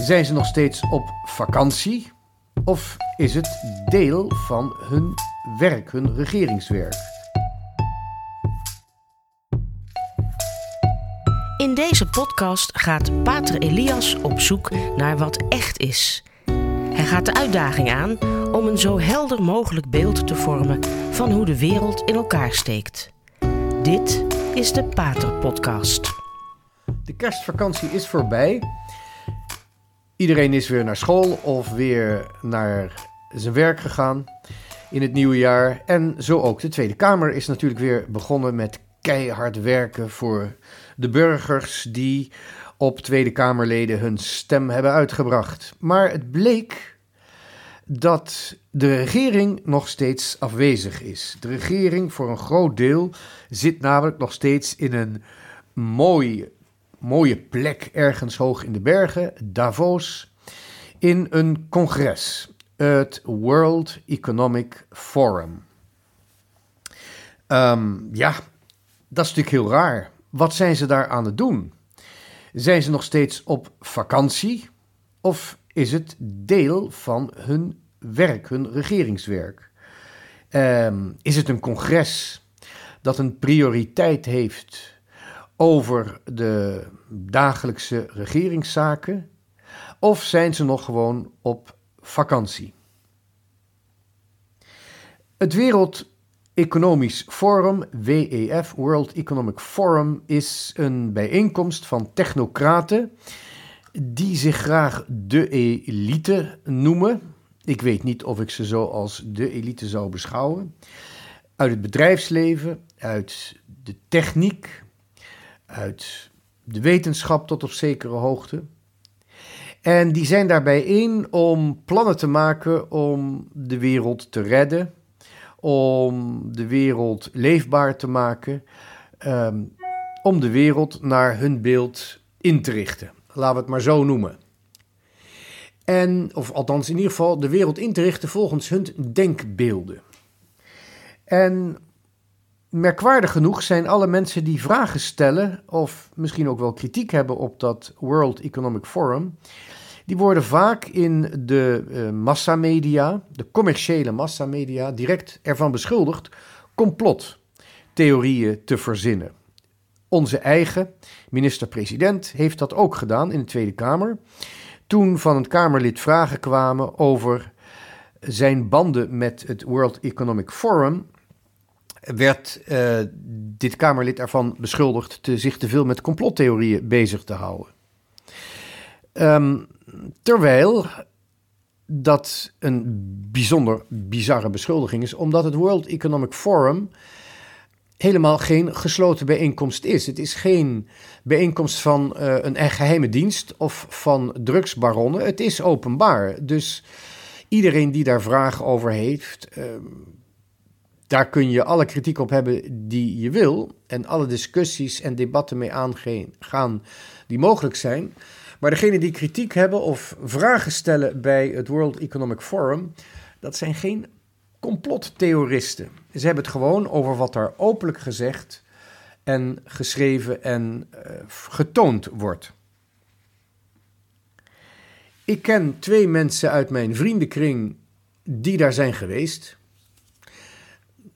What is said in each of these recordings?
Zijn ze nog steeds op vakantie? Of is het deel van hun werk, hun regeringswerk? In deze podcast gaat Pater Elias op zoek naar wat echt is. Hij gaat de uitdaging aan om een zo helder mogelijk beeld te vormen van hoe de wereld in elkaar steekt. Dit is de Pater Podcast. De kerstvakantie is voorbij. Iedereen is weer naar school of weer naar zijn werk gegaan in het nieuwe jaar. En zo ook de Tweede Kamer is natuurlijk weer begonnen met keihard werken voor de burgers die op Tweede Kamerleden hun stem hebben uitgebracht. Maar het bleek dat de regering nog steeds afwezig is. De regering voor een groot deel zit namelijk nog steeds in een mooi, mooie plek ergens hoog in de bergen, Davos, in een congres, het World Economic Forum. Ehm, ja, dat is natuurlijk heel raar. Wat zijn ze daar aan het doen? Zijn ze nog steeds op vakantie? Of is het deel van hun werk, hun regeringswerk? Um, is het een congres dat een prioriteit heeft over de dagelijkse regeringszaken? Of zijn ze nog gewoon op vakantie? Het Wereld Economisch Forum, WEF, World Economic Forum, is een bijeenkomst van technocraten die zich graag de elite noemen. Ik weet niet of ik ze zo als de elite zou beschouwen. Uit het bedrijfsleven, uit de techniek, uit de wetenschap tot op zekere hoogte. En die zijn daar bijeen om plannen te maken om de wereld te redden om de wereld leefbaar te maken, um, om de wereld naar hun beeld in te richten. Laten we het maar zo noemen. En, of althans in ieder geval, de wereld in te richten volgens hun denkbeelden. En merkwaardig genoeg zijn alle mensen die vragen stellen, of misschien ook wel kritiek hebben op dat World Economic Forum, die worden vaak in de uh, massamedia, de commerciële massamedia, direct ervan beschuldigd complottheorieën te verzinnen. Onze eigen minister-president heeft dat ook gedaan in de Tweede Kamer. Toen van een Kamerlid vragen kwamen over zijn banden met het World Economic Forum, werd uh, dit Kamerlid ervan beschuldigd te zich te veel met complottheorieën bezig te houden. Um, terwijl dat een bijzonder bizarre beschuldiging is, omdat het World Economic Forum helemaal geen gesloten bijeenkomst is. Het is geen bijeenkomst van uh, een geheime dienst of van drugsbaronnen. Het is openbaar. Dus iedereen die daar vragen over heeft, uh, daar kun je alle kritiek op hebben die je wil. En alle discussies en debatten mee aangaan die mogelijk zijn. Maar degenen die kritiek hebben of vragen stellen bij het World Economic Forum, dat zijn geen complottheoristen. Ze hebben het gewoon over wat daar openlijk gezegd en geschreven en uh, getoond wordt. Ik ken twee mensen uit mijn vriendenkring die daar zijn geweest.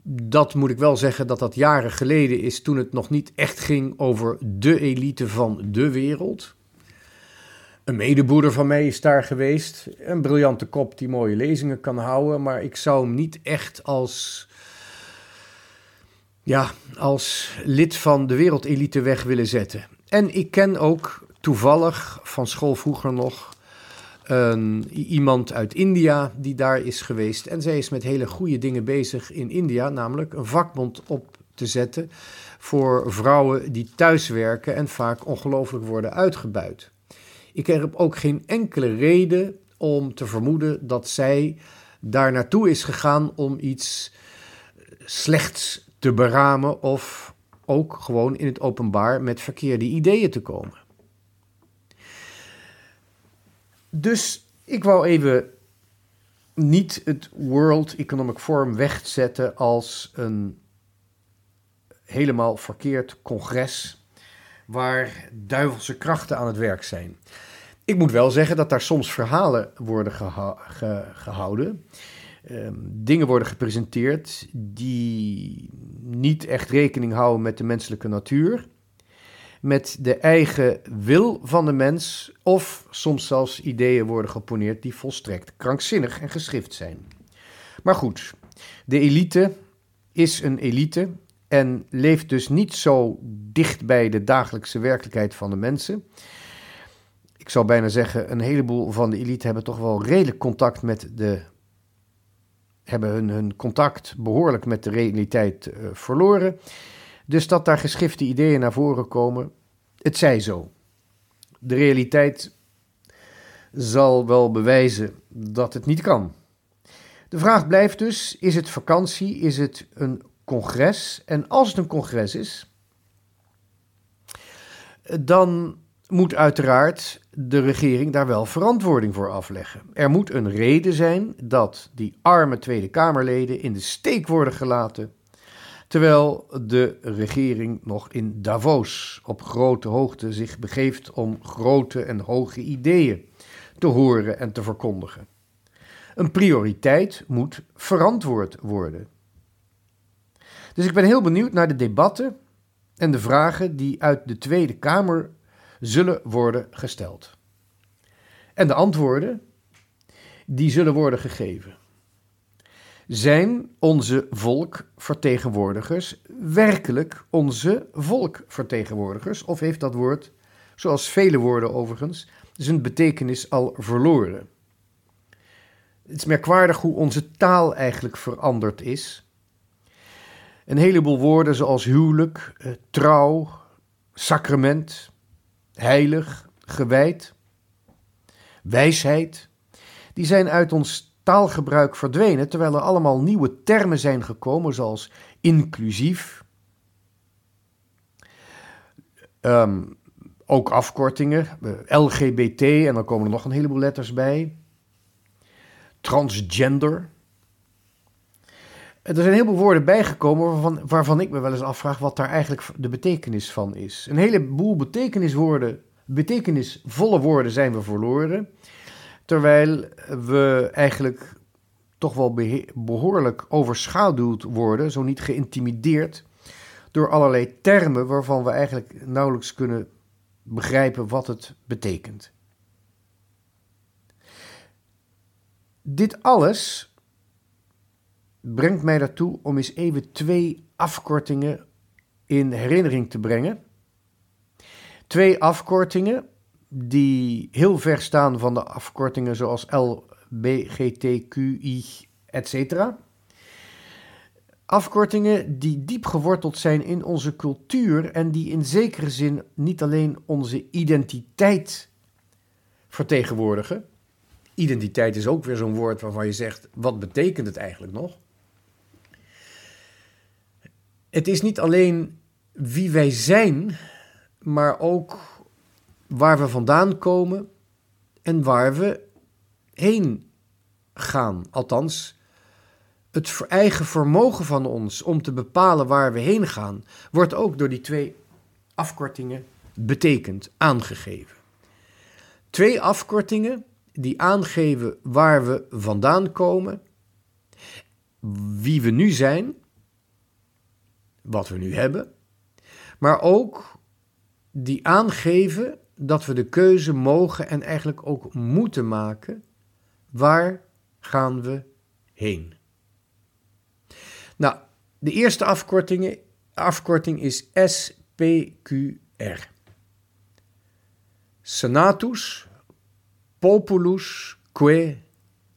Dat moet ik wel zeggen dat dat jaren geleden is toen het nog niet echt ging over de elite van de wereld. Een medeboerder van mij is daar geweest. Een briljante kop die mooie lezingen kan houden. Maar ik zou hem niet echt als, ja, als lid van de wereldelite weg willen zetten. En ik ken ook toevallig van school vroeger nog iemand uit India die daar is geweest. En zij is met hele goede dingen bezig in India, namelijk een vakbond op te zetten voor vrouwen die thuiswerken en vaak ongelooflijk worden uitgebuit. Ik heb ook geen enkele reden om te vermoeden dat zij daar naartoe is gegaan om iets slechts te beramen of ook gewoon in het openbaar met verkeerde ideeën te komen. Dus ik wou even niet het World Economic Forum wegzetten als een helemaal verkeerd congres waar duivelse krachten aan het werk zijn. Ik moet wel zeggen dat daar soms verhalen worden gehouden. Um, dingen worden gepresenteerd die niet echt rekening houden met de menselijke natuur, met de eigen wil van de mens, of soms zelfs ideeën worden geponeerd die volstrekt krankzinnig en geschift zijn. Maar goed, de elite is een elite en leeft dus niet zo dicht bij de dagelijkse werkelijkheid van de mensen. Ik zou bijna zeggen, een heleboel van de elite hebben toch wel redelijk contact met de. hebben hun, hun contact behoorlijk met de realiteit uh, verloren. Dus dat daar geschifte ideeën naar voren komen, het zij zo. De realiteit zal wel bewijzen dat het niet kan. De vraag blijft dus: is het vakantie? Is het een congres? En als het een congres is, dan moet uiteraard de regering daar wel verantwoording voor afleggen. Er moet een reden zijn dat die arme Tweede Kamerleden in de steek worden gelaten, terwijl de regering nog in Davos op grote hoogte zich begeeft om grote en hoge ideeën te horen en te verkondigen. Een prioriteit moet verantwoord worden. Dus ik ben heel benieuwd naar de debatten en de vragen die uit de Tweede Kamer zullen worden gesteld. En de antwoorden, die zullen worden gegeven. Zijn onze volkvertegenwoordigers werkelijk onze volkvertegenwoordigers? Of heeft dat woord, zoals vele woorden overigens, zijn betekenis al verloren? Het is merkwaardig hoe onze taal eigenlijk veranderd is. Een heleboel woorden zoals huwelijk, eh, trouw, sacrament, heilig, gewijd, wijsheid, die zijn uit ons taalgebruik verdwenen, terwijl er allemaal nieuwe termen zijn gekomen, zoals inclusief, ehm, ook afkortingen, eh, LGBT, en dan komen er nog een heleboel letters bij, transgender. Er zijn heel veel woorden bijgekomen waarvan, waarvan ik me wel eens afvraag wat daar eigenlijk de betekenis van is. Een heleboel betekeniswoorden, betekenisvolle woorden zijn we verloren. Terwijl we eigenlijk toch wel behoorlijk overschaduwd worden, zo niet geïntimideerd, door allerlei termen waarvan we eigenlijk nauwelijks kunnen begrijpen wat het betekent. Dit alles brengt mij daartoe om eens even twee afkortingen in herinnering te brengen. Twee afkortingen die heel ver staan van de afkortingen zoals LBGTQI, etc. Afkortingen die diep geworteld zijn in onze cultuur en die in zekere zin niet alleen onze identiteit vertegenwoordigen. Identiteit is ook weer zo'n woord waarvan je zegt: wat betekent het eigenlijk nog? Het is niet alleen wie wij zijn, maar ook waar we vandaan komen en waar we heen gaan. Althans, het eigen vermogen van ons om te bepalen waar we heen gaan, wordt ook door die twee afkortingen betekend, aangegeven. Twee afkortingen die aangeven waar we vandaan komen, wie we nu zijn wat we nu hebben, maar ook die aangeven dat we de keuze mogen en eigenlijk ook moeten maken. Waar gaan we heen? Nou, de eerste afkorting, is SPQR. Senatus Populus Que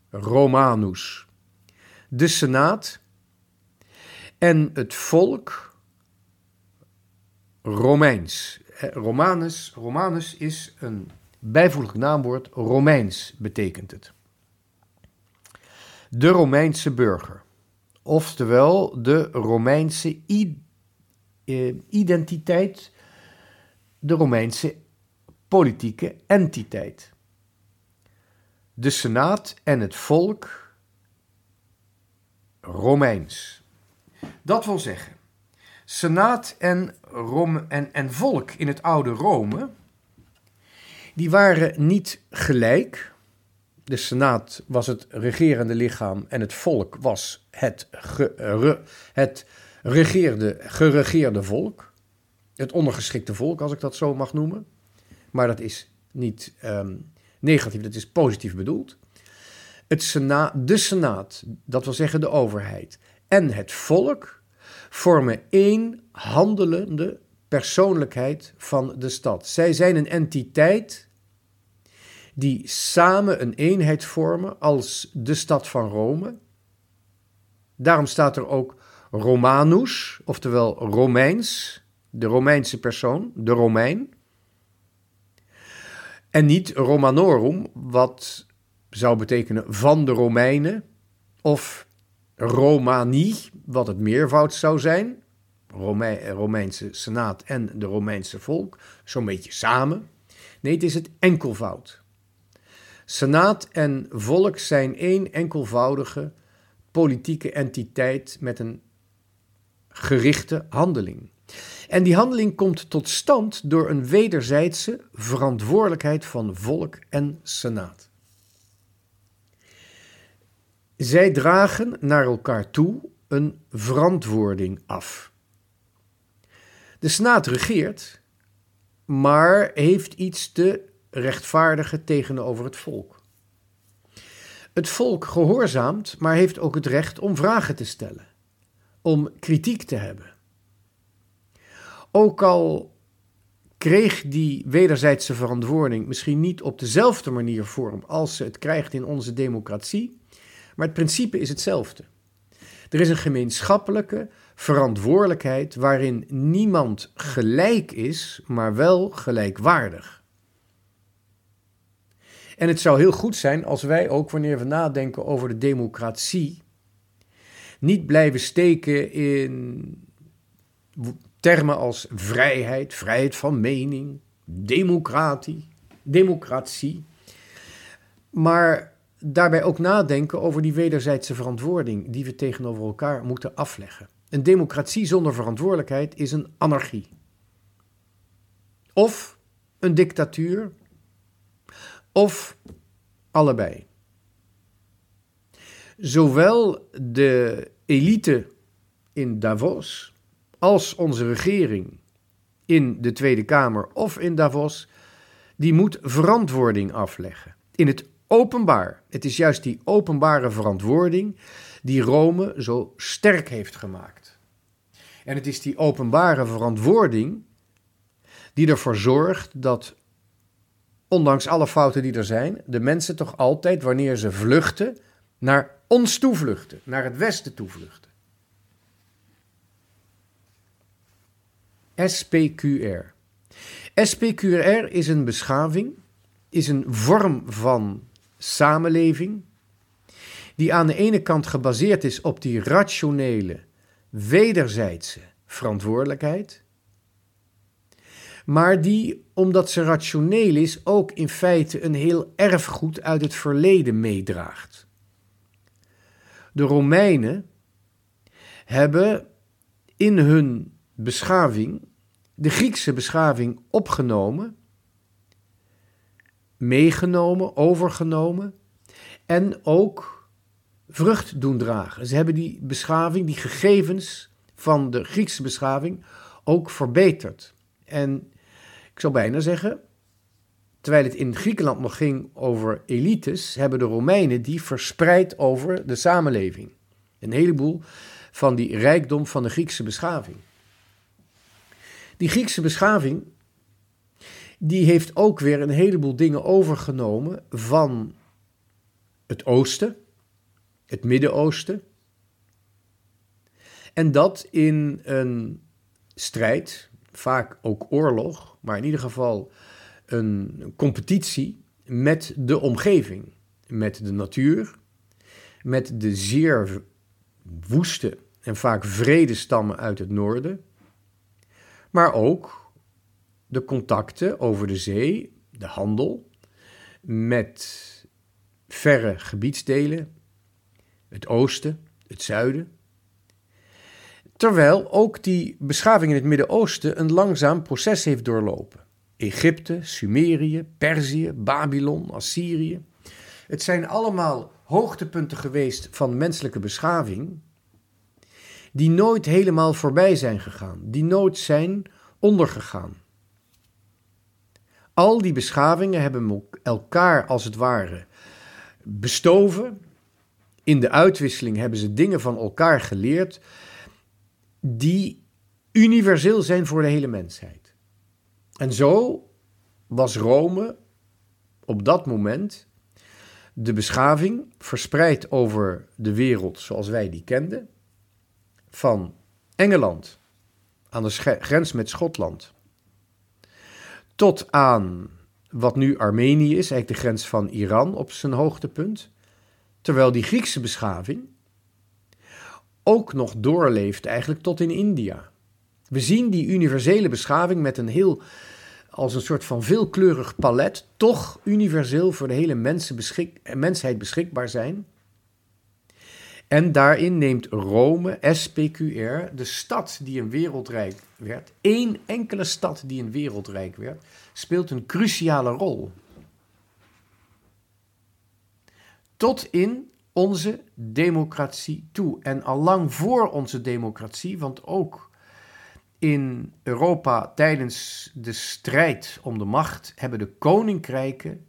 Romanus. De Senaat en het volk Romeins. Romanus, Romanus is een bijvoeglijk naamwoord, Romeins betekent het. De Romeinse burger, oftewel de Romeinse eh, identiteit, de Romeinse politieke entiteit. De Senaat en het volk Romeins. Dat wil zeggen, senaat en, Rome, en, en volk in het oude Rome, Die waren niet gelijk. De Senaat was het regerende lichaam en het volk was het, het regeerde, geregeerde volk. Het ondergeschikte volk, als ik dat zo mag noemen. Maar dat is niet um, negatief, dat is positief bedoeld. Het Sena de Senaat, dat wil zeggen de overheid, en het volk vormen één handelende persoonlijkheid van de stad. Zij zijn een entiteit die samen een eenheid vormen als de stad van Rome. Daarom staat er ook Romanus, oftewel Romeins, de Romeinse persoon, de Romein. En niet Romanorum, wat zou betekenen van de Romeinen, of Romani, wat het meervoud zou zijn. Romeinse senaat en de Romeinse volk, zo'n beetje samen. Nee, het is het enkelvoud. Senaat en volk zijn één enkelvoudige politieke entiteit met een gerichte handeling. En die handeling komt tot stand door een wederzijdse verantwoordelijkheid van volk en senaat. Zij dragen naar elkaar toe een verantwoording af. De Senaat regeert, maar heeft iets te rechtvaardigen tegenover het volk. Het volk gehoorzaamt, maar heeft ook het recht om vragen te stellen, om kritiek te hebben. Ook al kreeg die wederzijdse verantwoording misschien niet op dezelfde manier vorm als ze het krijgt in onze democratie, maar het principe is hetzelfde. Er is een gemeenschappelijke verantwoordelijkheid waarin niemand gelijk is, maar wel gelijkwaardig. En het zou heel goed zijn als wij ook, wanneer we nadenken over de democratie, niet blijven steken in termen als vrijheid, vrijheid van mening, democratie, democratie, maar daarbij ook nadenken over die wederzijdse verantwoording die we tegenover elkaar moeten afleggen. Een democratie zonder verantwoordelijkheid is een anarchie. Of een dictatuur, of allebei. Zowel de elite in Davos als onze regering in de Tweede Kamer of in Davos, die moet verantwoording afleggen. In het openbaar. Het is juist die openbare verantwoording die Rome zo sterk heeft gemaakt. En het is die openbare verantwoording die ervoor zorgt dat, ondanks alle fouten die er zijn, de mensen toch altijd, wanneer ze vluchten, naar ons toevluchten, naar het Westen toevluchten. SPQR. SPQR is een beschaving, is een vorm van samenleving, die aan de ene kant gebaseerd is op die rationele, wederzijdse verantwoordelijkheid, maar die, omdat ze rationeel is, ook in feite een heel erfgoed uit het verleden meedraagt. De Romeinen hebben in hun beschaving de Griekse beschaving opgenomen meegenomen, overgenomen en ook vrucht doen dragen. Ze hebben die beschaving, die gegevens van de Griekse beschaving ook verbeterd. En ik zou bijna zeggen, terwijl het in Griekenland nog ging over elites, hebben de Romeinen die verspreid over de samenleving. Een heleboel van die rijkdom van de Griekse beschaving. Die Griekse beschaving die heeft ook weer een heleboel dingen overgenomen van het Oosten, het Midden-Oosten. En dat in een strijd, vaak ook oorlog, maar in ieder geval een competitie met de omgeving, met de natuur, met de zeer woeste en vaak vrede stammen uit het noorden, maar ook de contacten over de zee, de handel met verre gebiedsdelen, het oosten, het zuiden. Terwijl ook die beschaving in het Midden-Oosten een langzaam proces heeft doorlopen. Egypte, Sumerië, Perzië, Babylon, Assyrië. Het zijn allemaal hoogtepunten geweest van menselijke beschaving, die nooit helemaal voorbij zijn gegaan, die nooit zijn ondergegaan. Al die beschavingen hebben elkaar als het ware bestoven. In de uitwisseling hebben ze dingen van elkaar geleerd die universeel zijn voor de hele mensheid. En zo was Rome op dat moment de beschaving verspreid over de wereld zoals wij die kenden, van Engeland aan de grens met Schotland tot aan wat nu Armenië is, eigenlijk de grens van Iran op zijn hoogtepunt, terwijl die Griekse beschaving ook nog doorleeft eigenlijk tot in India. We zien die universele beschaving met een heel, als een soort van veelkleurig palet, toch universeel voor de hele mensheid beschikbaar zijn. En daarin neemt Rome, SPQR, de stad die een wereldrijk werd, één enkele stad die een wereldrijk werd, speelt een cruciale rol. Tot in onze democratie toe. En al lang voor onze democratie, want ook in Europa tijdens de strijd om de macht hebben de koninkrijken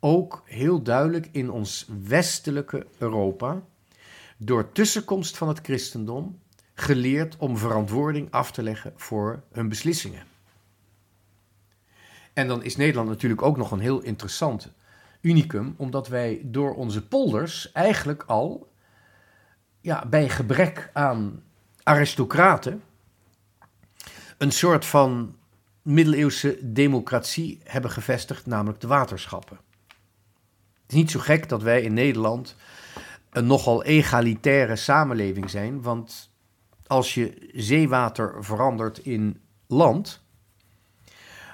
ook heel duidelijk in ons westelijke Europa door tussenkomst van het christendom geleerd om verantwoording af te leggen voor hun beslissingen. En dan is Nederland natuurlijk ook nog een heel interessant unicum, omdat wij door onze polders eigenlijk al ja, bij gebrek aan aristocraten een soort van middeleeuwse democratie hebben gevestigd, namelijk de waterschappen. Het is niet zo gek dat wij in Nederland een nogal egalitaire samenleving zijn. Want als je zeewater verandert in land,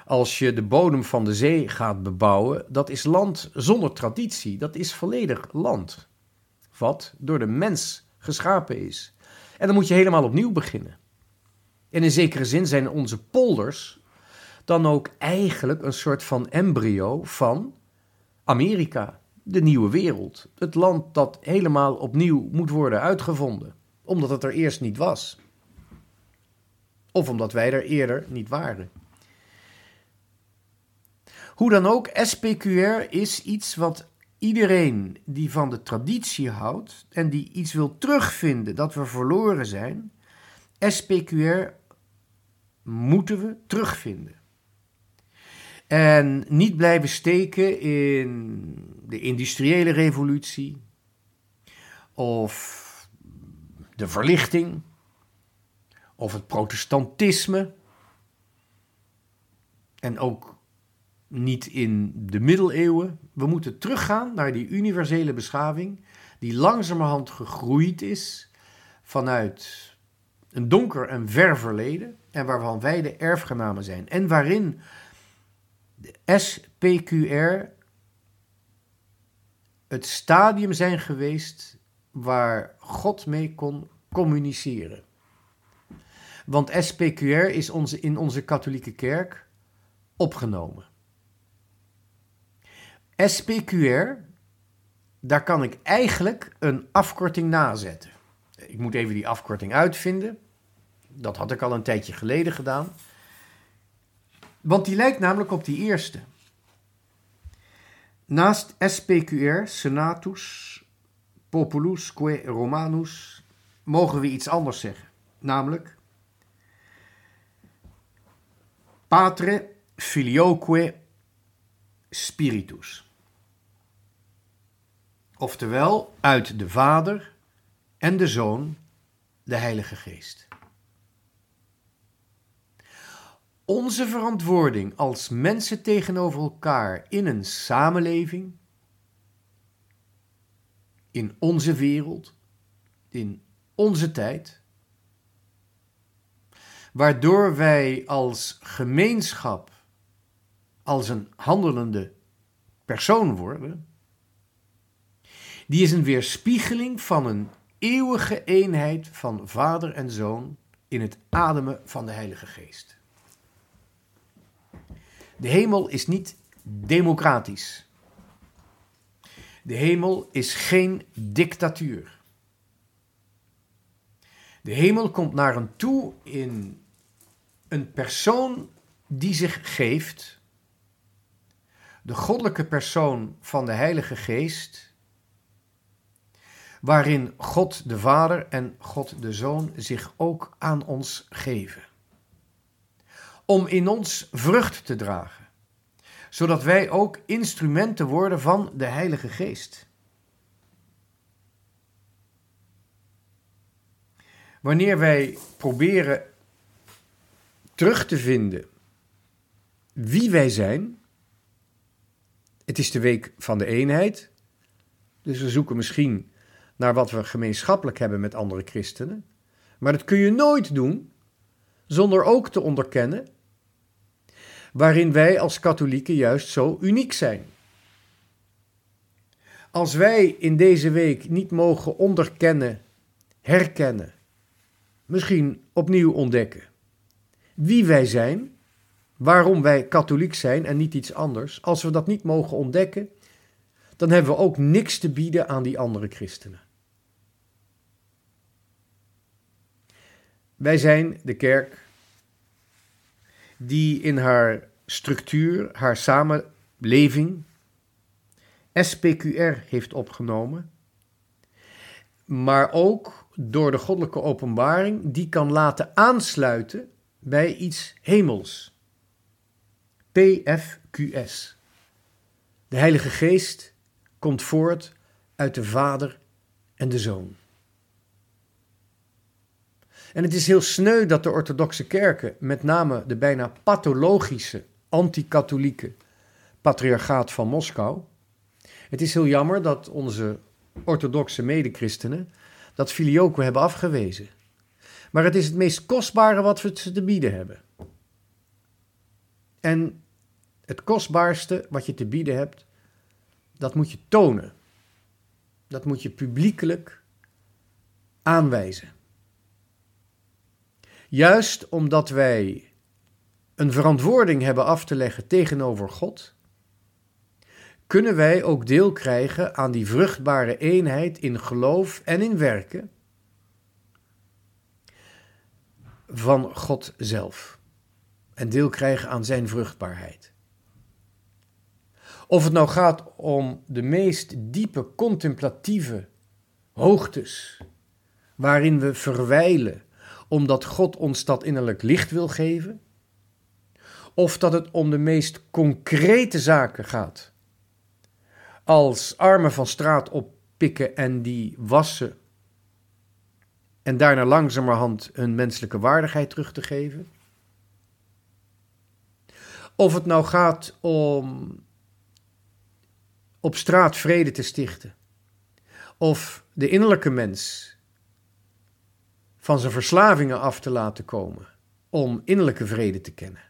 als je de bodem van de zee gaat bebouwen, dat is land zonder traditie. Dat is volledig land. Wat door de mens geschapen is. En dan moet je helemaal opnieuw beginnen. En in zekere zin zijn onze polders dan ook eigenlijk een soort van embryo van Amerika de nieuwe wereld. Het land dat helemaal opnieuw moet worden uitgevonden, omdat het er eerst niet was. Of omdat wij er eerder niet waren. Hoe dan ook, SPQR is iets wat iedereen die van de traditie houdt en die iets wil terugvinden dat we verloren zijn, SPQR moeten we terugvinden. En niet blijven steken in de industriële revolutie of de verlichting of het protestantisme. En ook niet in de middeleeuwen. We moeten teruggaan naar die universele beschaving die langzamerhand gegroeid is vanuit een donker en ver verleden en waarvan wij de erfgenamen zijn. En waarin de SPQR het stadium zijn geweest waar God mee kon communiceren. Want SPQR is onze, in onze katholieke kerk opgenomen. SPQR, daar kan ik eigenlijk een afkorting nazetten. Ik moet even die afkorting uitvinden. Dat had ik al een tijdje geleden gedaan. Want die lijkt namelijk op die eerste. Naast SPQR, Senatus, Populusque Romanus, mogen we iets anders zeggen. Namelijk Patre Filioque Spiritus. Oftewel uit de Vader en de Zoon, de Heilige Geest. onze verantwoording als mensen tegenover elkaar in een samenleving, in onze wereld, in onze tijd, waardoor wij als gemeenschap, als een handelende persoon worden, die is een weerspiegeling van een eeuwige eenheid van Vader en Zoon in het ademen van de Heilige Geest. De hemel is niet democratisch. De hemel is geen dictatuur. De hemel komt naar een toe in een persoon die zich geeft, de goddelijke persoon van de Heilige Geest, waarin God de Vader en God de Zoon zich ook aan ons geven. Om in ons vrucht te dragen, zodat wij ook instrumenten worden van de Heilige Geest. Wanneer wij proberen terug te vinden wie wij zijn. Het is de week van de eenheid. Dus we zoeken misschien naar wat we gemeenschappelijk hebben met andere christenen. Maar dat kun je nooit doen zonder ook te onderkennen waarin wij als katholieken juist zo uniek zijn. Als wij in deze week niet mogen onderkennen, herkennen, misschien opnieuw ontdekken wie wij zijn, waarom wij katholiek zijn en niet iets anders, als we dat niet mogen ontdekken, dan hebben we ook niks te bieden aan die andere christenen. Wij zijn de kerk die in haar structuur, haar samenleving, SPQR heeft opgenomen, maar ook door de goddelijke openbaring die kan laten aansluiten bij iets hemels. PFQS. De Heilige Geest komt voort uit de Vader en de Zoon. En het is heel sneu dat de orthodoxe kerken, met name de bijna pathologische anti-katholieke patriarchaat van Moskou. Het is heel jammer dat onze orthodoxe medechristenen dat filioque hebben afgewezen. Maar het is het meest kostbare wat we te bieden hebben. En het kostbaarste wat je te bieden hebt, dat moet je tonen. Dat moet je publiekelijk aanwijzen. Juist omdat wij een verantwoording hebben af te leggen tegenover God, kunnen wij ook deel krijgen aan die vruchtbare eenheid in geloof en in werken van God zelf. En deel krijgen aan zijn vruchtbaarheid. Of het nou gaat om de meest diepe contemplatieve hoogtes, waarin we verwijlen omdat God ons dat innerlijk licht wil geven, of dat het om de meest concrete zaken gaat, als armen van straat oppikken en die wassen en daarna langzamerhand hun menselijke waardigheid terug te geven. Of het nou gaat om op straat vrede te stichten, of de innerlijke mens van zijn verslavingen af te laten komen om innerlijke vrede te kennen.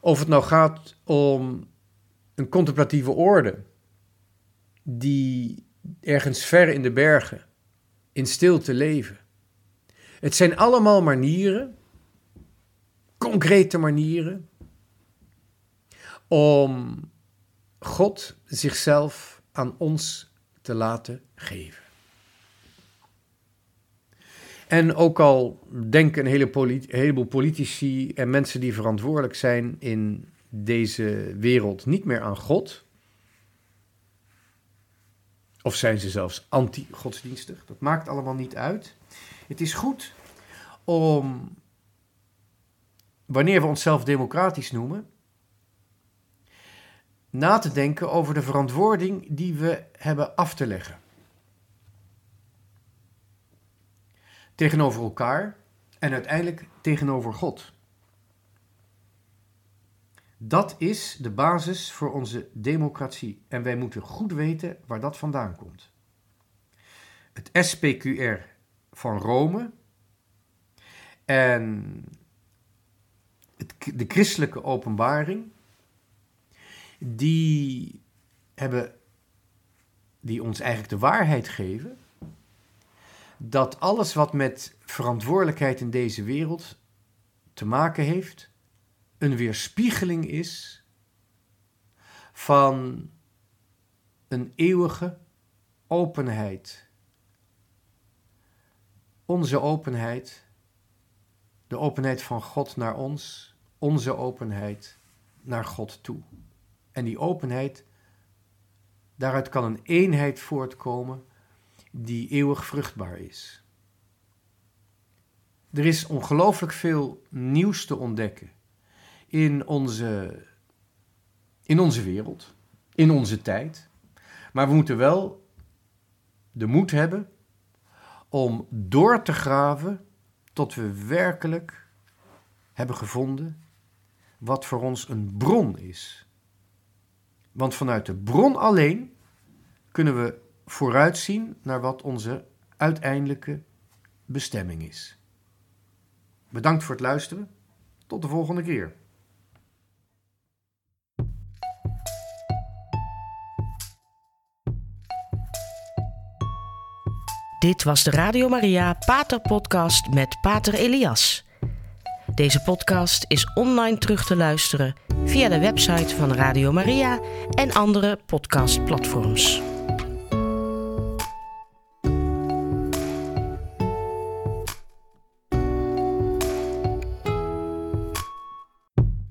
Of het nou gaat om een contemplatieve orde die ergens ver in de bergen in stilte leven. Het zijn allemaal manieren, concrete manieren, om God zichzelf aan ons te laten geven. En ook al denken een, hele heleboel politici en mensen die verantwoordelijk zijn in deze wereld niet meer aan God, of zijn ze zelfs anti-godsdienstig? Dat maakt allemaal niet uit. Het is goed om, wanneer we onszelf democratisch noemen, na te denken over de verantwoording die we hebben af te leggen. Tegenover elkaar en uiteindelijk tegenover God. Dat is de basis voor onze democratie en wij moeten goed weten waar dat vandaan komt. Het SPQR van Rome en de christelijke openbaring, die hebben, die ons eigenlijk de waarheid geven, dat alles wat met verantwoordelijkheid in deze wereld te maken heeft, een weerspiegeling is van een eeuwige openheid. Onze openheid, de openheid van God naar ons, onze openheid naar God toe. En die openheid, daaruit kan een eenheid voortkomen die eeuwig vruchtbaar is. Er is ongelooflijk veel nieuws te ontdekken in onze, in onze wereld, in onze tijd. Maar we moeten wel de moed hebben om door te graven tot we werkelijk hebben gevonden wat voor ons een bron is. Want vanuit de bron alleen kunnen we vooruitzien naar wat onze uiteindelijke bestemming is. Bedankt voor het luisteren. Tot de volgende keer. Dit was de Radio Maria Pater Podcast met Pater Elias. Deze podcast is online terug te luisteren via de website van Radio Maria en andere podcastplatforms.